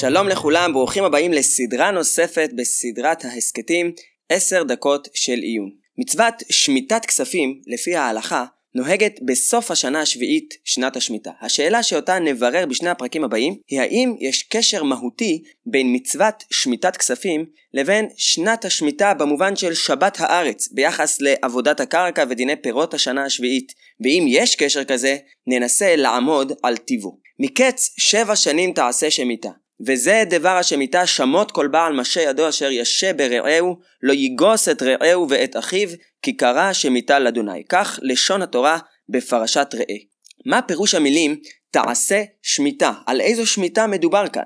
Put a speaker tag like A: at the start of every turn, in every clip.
A: שלום לכולם, ברוכים הבאים לסדרה נוספת בסדרת ההסכתים 10 דקות של עיון. מצוות שמיטת כספים, לפי ההלכה, נוהגת בסוף השנה השביעית, שנת השמיטה. השאלה שאותה נברר בשני הפרקים הבאים, היא האם יש קשר מהותי בין מצוות שמיטת כספים לבין שנת השמיטה במובן של שבת הארץ, ביחס לעבודת הקרקע ודיני פירות השנה השביעית. ואם יש קשר כזה, ננסה לעמוד על טיבו. מקץ שבע שנים תעשה שמיטה. וזה דבר השמיטה שמות כל בעל משה ידו אשר ישה ברעהו, לא יגוס את רעהו ואת אחיו, כי קרא שמיטה לאדוני. כך לשון התורה בפרשת ראה. מה פירוש המילים תעשה שמיטה? על איזו שמיטה מדובר כאן?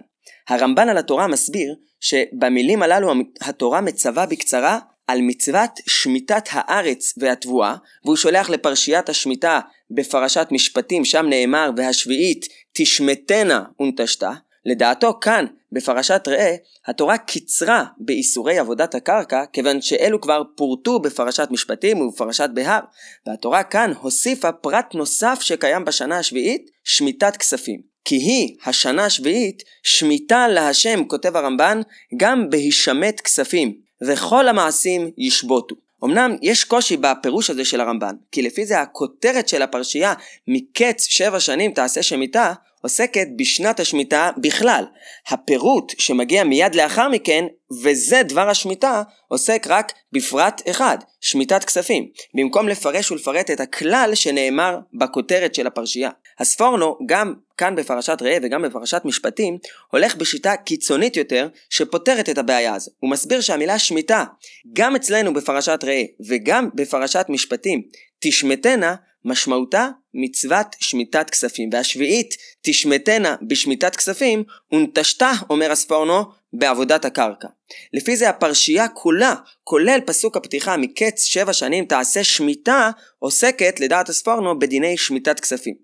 A: הרמב"ן על התורה מסביר שבמילים הללו התורה מצווה בקצרה על מצוות שמיטת הארץ והתבואה, והוא שולח לפרשיית השמיטה בפרשת משפטים, שם נאמר והשביעית תשמטנה ונטשתה, לדעתו כאן, בפרשת ראה, התורה קיצרה באיסורי עבודת הקרקע, כיוון שאלו כבר פורטו בפרשת משפטים ובפרשת בהר, והתורה כאן הוסיפה פרט נוסף שקיים בשנה השביעית, שמיטת כספים. כי היא, השנה השביעית, שמיטה להשם, כותב הרמב"ן, גם בהישמט כספים, וכל המעשים ישבותו. אמנם יש קושי בפירוש הזה של הרמב"ן, כי לפי זה הכותרת של הפרשייה מקץ שבע שנים תעשה שמיטה, עוסקת בשנת השמיטה בכלל. הפירוט שמגיע מיד לאחר מכן, וזה דבר השמיטה, עוסק רק בפרט אחד, שמיטת כספים, במקום לפרש ולפרט את הכלל שנאמר בכותרת של הפרשייה. הספורנו, גם כאן בפרשת ראה וגם בפרשת משפטים, הולך בשיטה קיצונית יותר, שפותרת את הבעיה הזו. הוא מסביר שהמילה שמיטה, גם אצלנו בפרשת ראה וגם בפרשת משפטים, תשמטנה, משמעותה מצוות שמיטת כספים. והשביעית תשמטנה בשמיטת כספים, ונטשתה, אומר הספורנו, בעבודת הקרקע. לפי זה הפרשייה כולה, כולל פסוק הפתיחה מקץ שבע שנים תעשה שמיטה, עוסקת לדעת הספורנו בדיני שמיטת כספים.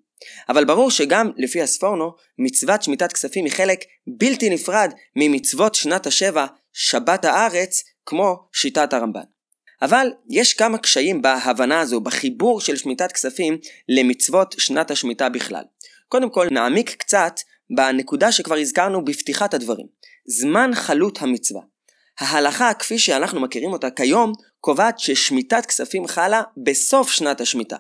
A: אבל ברור שגם לפי הספורנו, מצוות שמיטת כספים היא חלק בלתי נפרד ממצוות שנת השבע, שבת הארץ, כמו שיטת הרמב"ן. אבל יש כמה קשיים בהבנה הזו, בחיבור של שמיטת כספים למצוות שנת השמיטה בכלל. קודם כל נעמיק קצת בנקודה שכבר הזכרנו בפתיחת הדברים. זמן חלות המצווה. ההלכה כפי שאנחנו מכירים אותה כיום קובעת ששמיטת כספים חלה בסוף שנת השמיטה.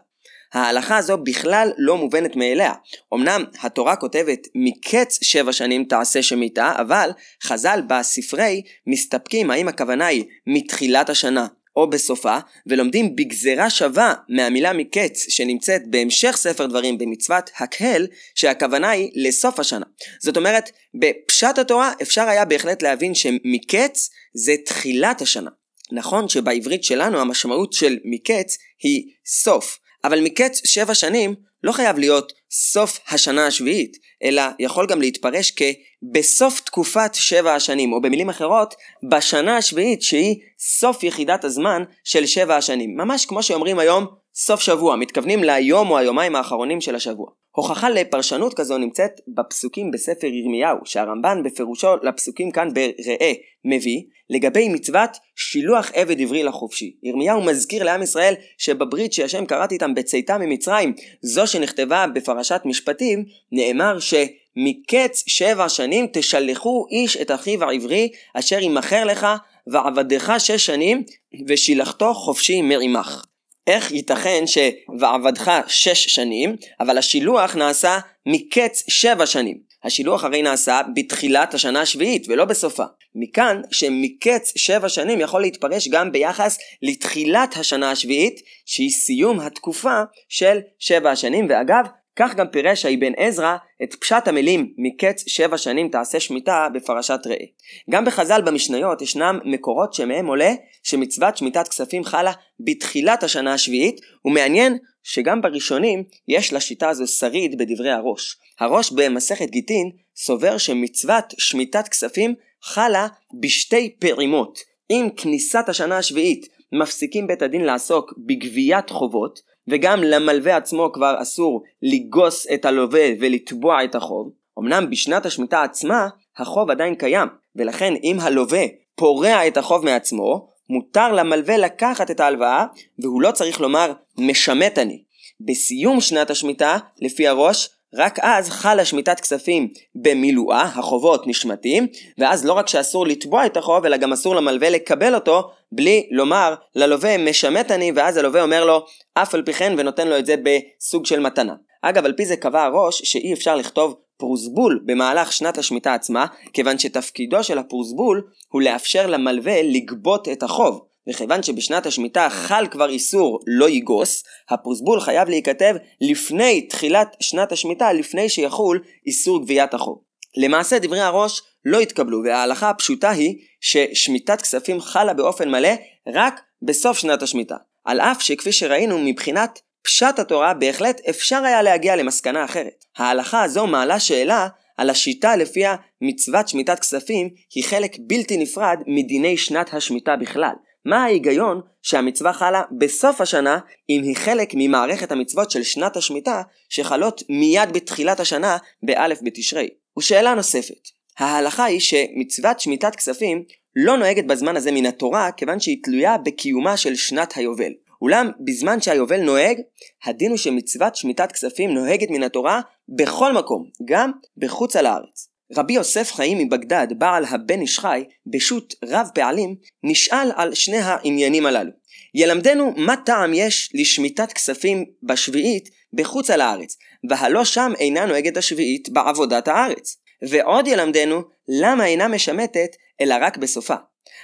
A: ההלכה הזו בכלל לא מובנת מאליה. אמנם התורה כותבת מקץ שבע שנים תעשה שמיטה, אבל חז"ל בספרי מסתפקים האם הכוונה היא מתחילת השנה או בסופה, ולומדים בגזרה שווה מהמילה מקץ שנמצאת בהמשך ספר דברים במצוות הקהל, שהכוונה היא לסוף השנה. זאת אומרת, בפשט התורה אפשר היה בהחלט להבין שמקץ זה תחילת השנה. נכון שבעברית שלנו המשמעות של מקץ היא סוף, אבל מקץ שבע שנים לא חייב להיות סוף השנה השביעית, אלא יכול גם להתפרש כבסוף תקופת שבע השנים, או במילים אחרות, בשנה השביעית שהיא סוף יחידת הזמן של שבע השנים. ממש כמו שאומרים היום, סוף שבוע, מתכוונים ליום או היומיים האחרונים של השבוע. הוכחה לפרשנות כזו נמצאת בפסוקים בספר ירמיהו, שהרמב"ן בפירושו לפסוקים כאן בראה מביא, לגבי מצוות שילוח עבד עברי לחופשי. ירמיהו מזכיר לעם ישראל שבברית שהשם קראת איתם בצאתה ממצרים, זו שנכתבה בפרשת משפטים, נאמר ש... מקץ שבע שנים תשלחו איש את אחיו העברי אשר ימכר לך ועבדך שש שנים ושילחתו חופשי מעמך. איך ייתכן ש"ועבדך שש שנים", אבל השילוח נעשה מקץ שבע שנים. השילוח הרי נעשה בתחילת השנה השביעית ולא בסופה. מכאן שמקץ שבע שנים יכול להתפרש גם ביחס לתחילת השנה השביעית, שהיא סיום התקופה של שבע השנים, ואגב, כך גם פירש האבן עזרא את פשט המילים מקץ שבע שנים תעשה שמיטה בפרשת ראה. גם בחז"ל במשניות ישנם מקורות שמהם עולה שמצוות שמיטת כספים חלה בתחילת השנה השביעית, ומעניין שגם בראשונים יש לשיטה הזו שריד בדברי הראש. הראש במסכת גיטין סובר שמצוות שמיטת כספים חלה בשתי פעימות. עם כניסת השנה השביעית מפסיקים בית הדין לעסוק בגביית חובות, וגם למלווה עצמו כבר אסור לגוס את הלווה ולתבוע את החוב. אמנם בשנת השמיטה עצמה החוב עדיין קיים, ולכן אם הלווה פורע את החוב מעצמו, מותר למלווה לקחת את ההלוואה, והוא לא צריך לומר משמט אני. בסיום שנת השמיטה, לפי הראש, רק אז חלה שמיטת כספים במילואה, החובות נשמטים, ואז לא רק שאסור לתבוע את החוב, אלא גם אסור למלווה לקבל אותו, בלי לומר ללווה משמט אני, ואז הלווה אומר לו אף על פי כן ונותן לו את זה בסוג של מתנה. אגב, על פי זה קבע הראש שאי אפשר לכתוב פרוסבול במהלך שנת השמיטה עצמה, כיוון שתפקידו של הפרוסבול הוא לאפשר למלווה לגבות את החוב. וכיוון שבשנת השמיטה חל כבר איסור לא יגוס, הפרוסבול חייב להיכתב לפני תחילת שנת השמיטה, לפני שיחול איסור גביית החוב. למעשה דברי הראש לא התקבלו, וההלכה הפשוטה היא ששמיטת כספים חלה באופן מלא רק בסוף שנת השמיטה. על אף שכפי שראינו מבחינת פשט התורה בהחלט אפשר היה להגיע למסקנה אחרת. ההלכה הזו מעלה שאלה על השיטה לפיה מצוות שמיטת כספים היא חלק בלתי נפרד מדיני שנת השמיטה בכלל. מה ההיגיון שהמצווה חלה בסוף השנה אם היא חלק ממערכת המצוות של שנת השמיטה שחלות מיד בתחילת השנה באלף בתשרי? ושאלה נוספת, ההלכה היא שמצוות שמיטת כספים לא נוהגת בזמן הזה מן התורה כיוון שהיא תלויה בקיומה של שנת היובל. אולם בזמן שהיובל נוהג, הדין הוא שמצוות שמיטת כספים נוהגת מן התורה בכל מקום, גם בחוץ על הארץ. רבי יוסף חיים מבגדד, בעל הבן איש חי, בשו"ת רב פעלים, נשאל על שני העניינים הללו. ילמדנו מה טעם יש לשמיטת כספים בשביעית בחוץ על הארץ, והלא שם אינה נוהגת השביעית בעבודת הארץ. ועוד ילמדנו למה אינה משמטת אלא רק בסופה.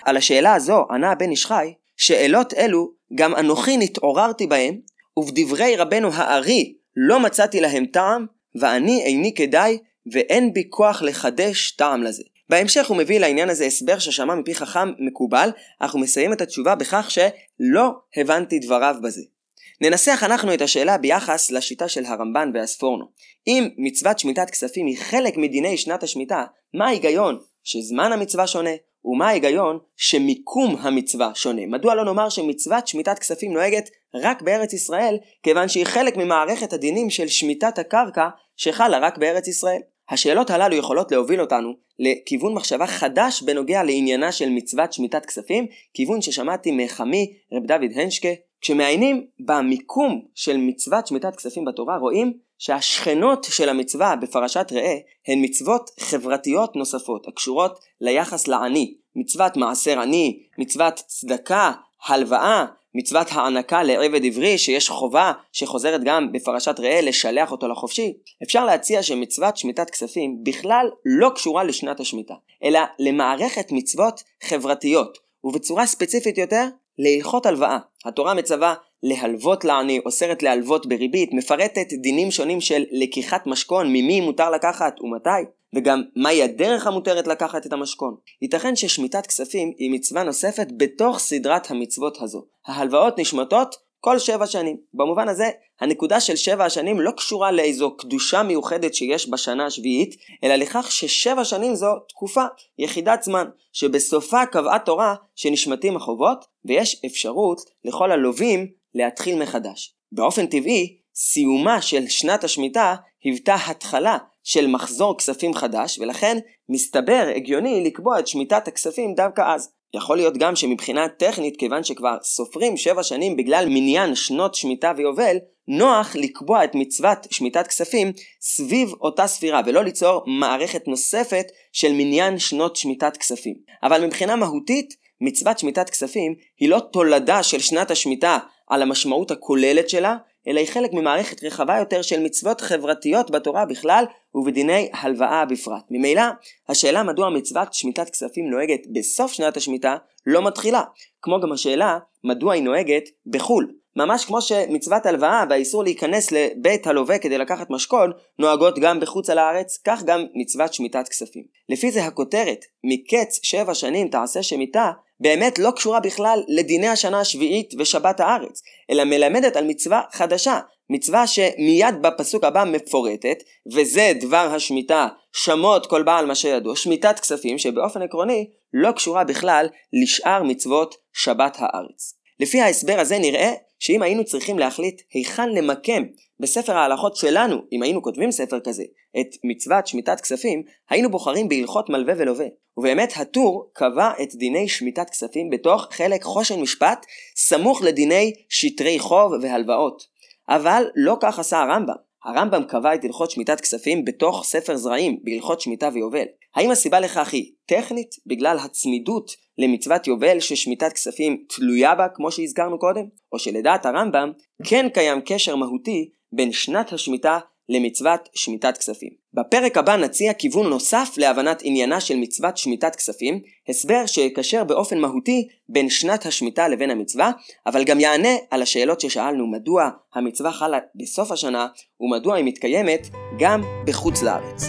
A: על השאלה הזו ענה הבן איש חי, שאלות אלו גם אנוכי נתעוררתי בהם, ובדברי רבנו הארי לא מצאתי להם טעם, ואני איני כדאי ואין בי כוח לחדש טעם לזה. בהמשך הוא מביא לעניין הזה הסבר ששמע מפי חכם מקובל, אך הוא מסיים את התשובה בכך שלא הבנתי דבריו בזה. ננסח אנחנו את השאלה ביחס לשיטה של הרמב"ן והספורנו. אם מצוות שמיטת כספים היא חלק מדיני שנת השמיטה, מה ההיגיון שזמן המצווה שונה, ומה ההיגיון שמיקום המצווה שונה? מדוע לא נאמר שמצוות שמיטת כספים נוהגת רק בארץ ישראל, כיוון שהיא חלק ממערכת הדינים של שמיטת הקרקע שחלה רק בארץ ישראל? השאלות הללו יכולות להוביל אותנו לכיוון מחשבה חדש בנוגע לעניינה של מצוות שמיטת כספים, כיוון ששמעתי מחמי רב דוד הנשקה. כשמעיינים במיקום של מצוות שמיטת כספים בתורה רואים שהשכנות של המצווה בפרשת ראה הן מצוות חברתיות נוספות הקשורות ליחס לעני, מצוות מעשר עני, מצוות צדקה, הלוואה, מצוות הענקה לעבד עברי שיש חובה שחוזרת גם בפרשת ראה לשלח אותו לחופשי, אפשר להציע שמצוות שמיטת כספים בכלל לא קשורה לשנת השמיטה, אלא למערכת מצוות חברתיות, ובצורה ספציפית יותר, להלכות הלוואה. התורה מצווה להלוות לעני, אוסרת להלוות בריבית, מפרטת דינים שונים של לקיחת משכון, ממי מותר לקחת ומתי, וגם מהי הדרך המותרת לקחת את המשכון. ייתכן ששמיטת כספים היא מצווה נוספת בתוך סדרת המצוות הזו. ההלוואות נשמטות כל שבע שנים. במובן הזה, הנקודה של שבע השנים לא קשורה לאיזו קדושה מיוחדת שיש בשנה השביעית, אלא לכך ששבע שנים זו תקופה, יחידת זמן, שבסופה קבעה תורה שנשמטים החובות, ויש אפשרות לכל הלווים להתחיל מחדש. באופן טבעי, סיומה של שנת השמיטה היוותה התחלה של מחזור כספים חדש, ולכן מסתבר הגיוני לקבוע את שמיטת הכספים דווקא אז. יכול להיות גם שמבחינה טכנית, כיוון שכבר סופרים שבע שנים בגלל מניין שנות שמיטה ויובל, נוח לקבוע את מצוות שמיטת כספים סביב אותה ספירה, ולא ליצור מערכת נוספת של מניין שנות שמיטת כספים. אבל מבחינה מהותית, מצוות שמיטת כספים היא לא תולדה של שנת השמיטה על המשמעות הכוללת שלה, אלא היא חלק ממערכת רחבה יותר של מצוות חברתיות בתורה בכלל ובדיני הלוואה בפרט. ממילא, השאלה מדוע מצוות שמיטת כספים נוהגת בסוף שנת השמיטה לא מתחילה, כמו גם השאלה מדוע היא נוהגת בחו"ל. ממש כמו שמצוות הלוואה והאיסור להיכנס לבית הלווה כדי לקחת משכון נוהגות גם בחוץ על הארץ, כך גם מצוות שמיטת כספים. לפי זה הכותרת מקץ שבע שנים תעשה שמיטה באמת לא קשורה בכלל לדיני השנה השביעית ושבת הארץ, אלא מלמדת על מצווה חדשה, מצווה שמיד בפסוק הבא מפורטת, וזה דבר השמיטה, שמות כל בעל מה שידוע, שמיטת כספים שבאופן עקרוני לא קשורה בכלל לשאר מצוות שבת הארץ. לפי ההסבר הזה נראה שאם היינו צריכים להחליט היכן למקם בספר ההלכות שלנו, אם היינו כותבים ספר כזה, את מצוות שמיטת כספים, היינו בוחרים בהלכות מלווה ולווה. ובאמת הטור קבע את דיני שמיטת כספים בתוך חלק חושן משפט, סמוך לדיני שטרי חוב והלוואות. אבל לא כך עשה הרמב"ם. הרמב"ם קבע את הלכות שמיטת כספים בתוך ספר זרעים בהלכות שמיטה ויובל. האם הסיבה לכך היא טכנית בגלל הצמידות למצוות יובל ששמיטת כספים תלויה בה כמו שהזכרנו קודם? או שלדעת הרמב"ם כן קיים קשר מהותי בין שנת השמיטה למצוות שמיטת כספים. בפרק הבא נציע כיוון נוסף להבנת עניינה של מצוות שמיטת כספים, הסבר שיקשר באופן מהותי בין שנת השמיטה לבין המצווה, אבל גם יענה על השאלות ששאלנו מדוע המצווה חלה בסוף השנה, ומדוע היא מתקיימת גם בחוץ לארץ.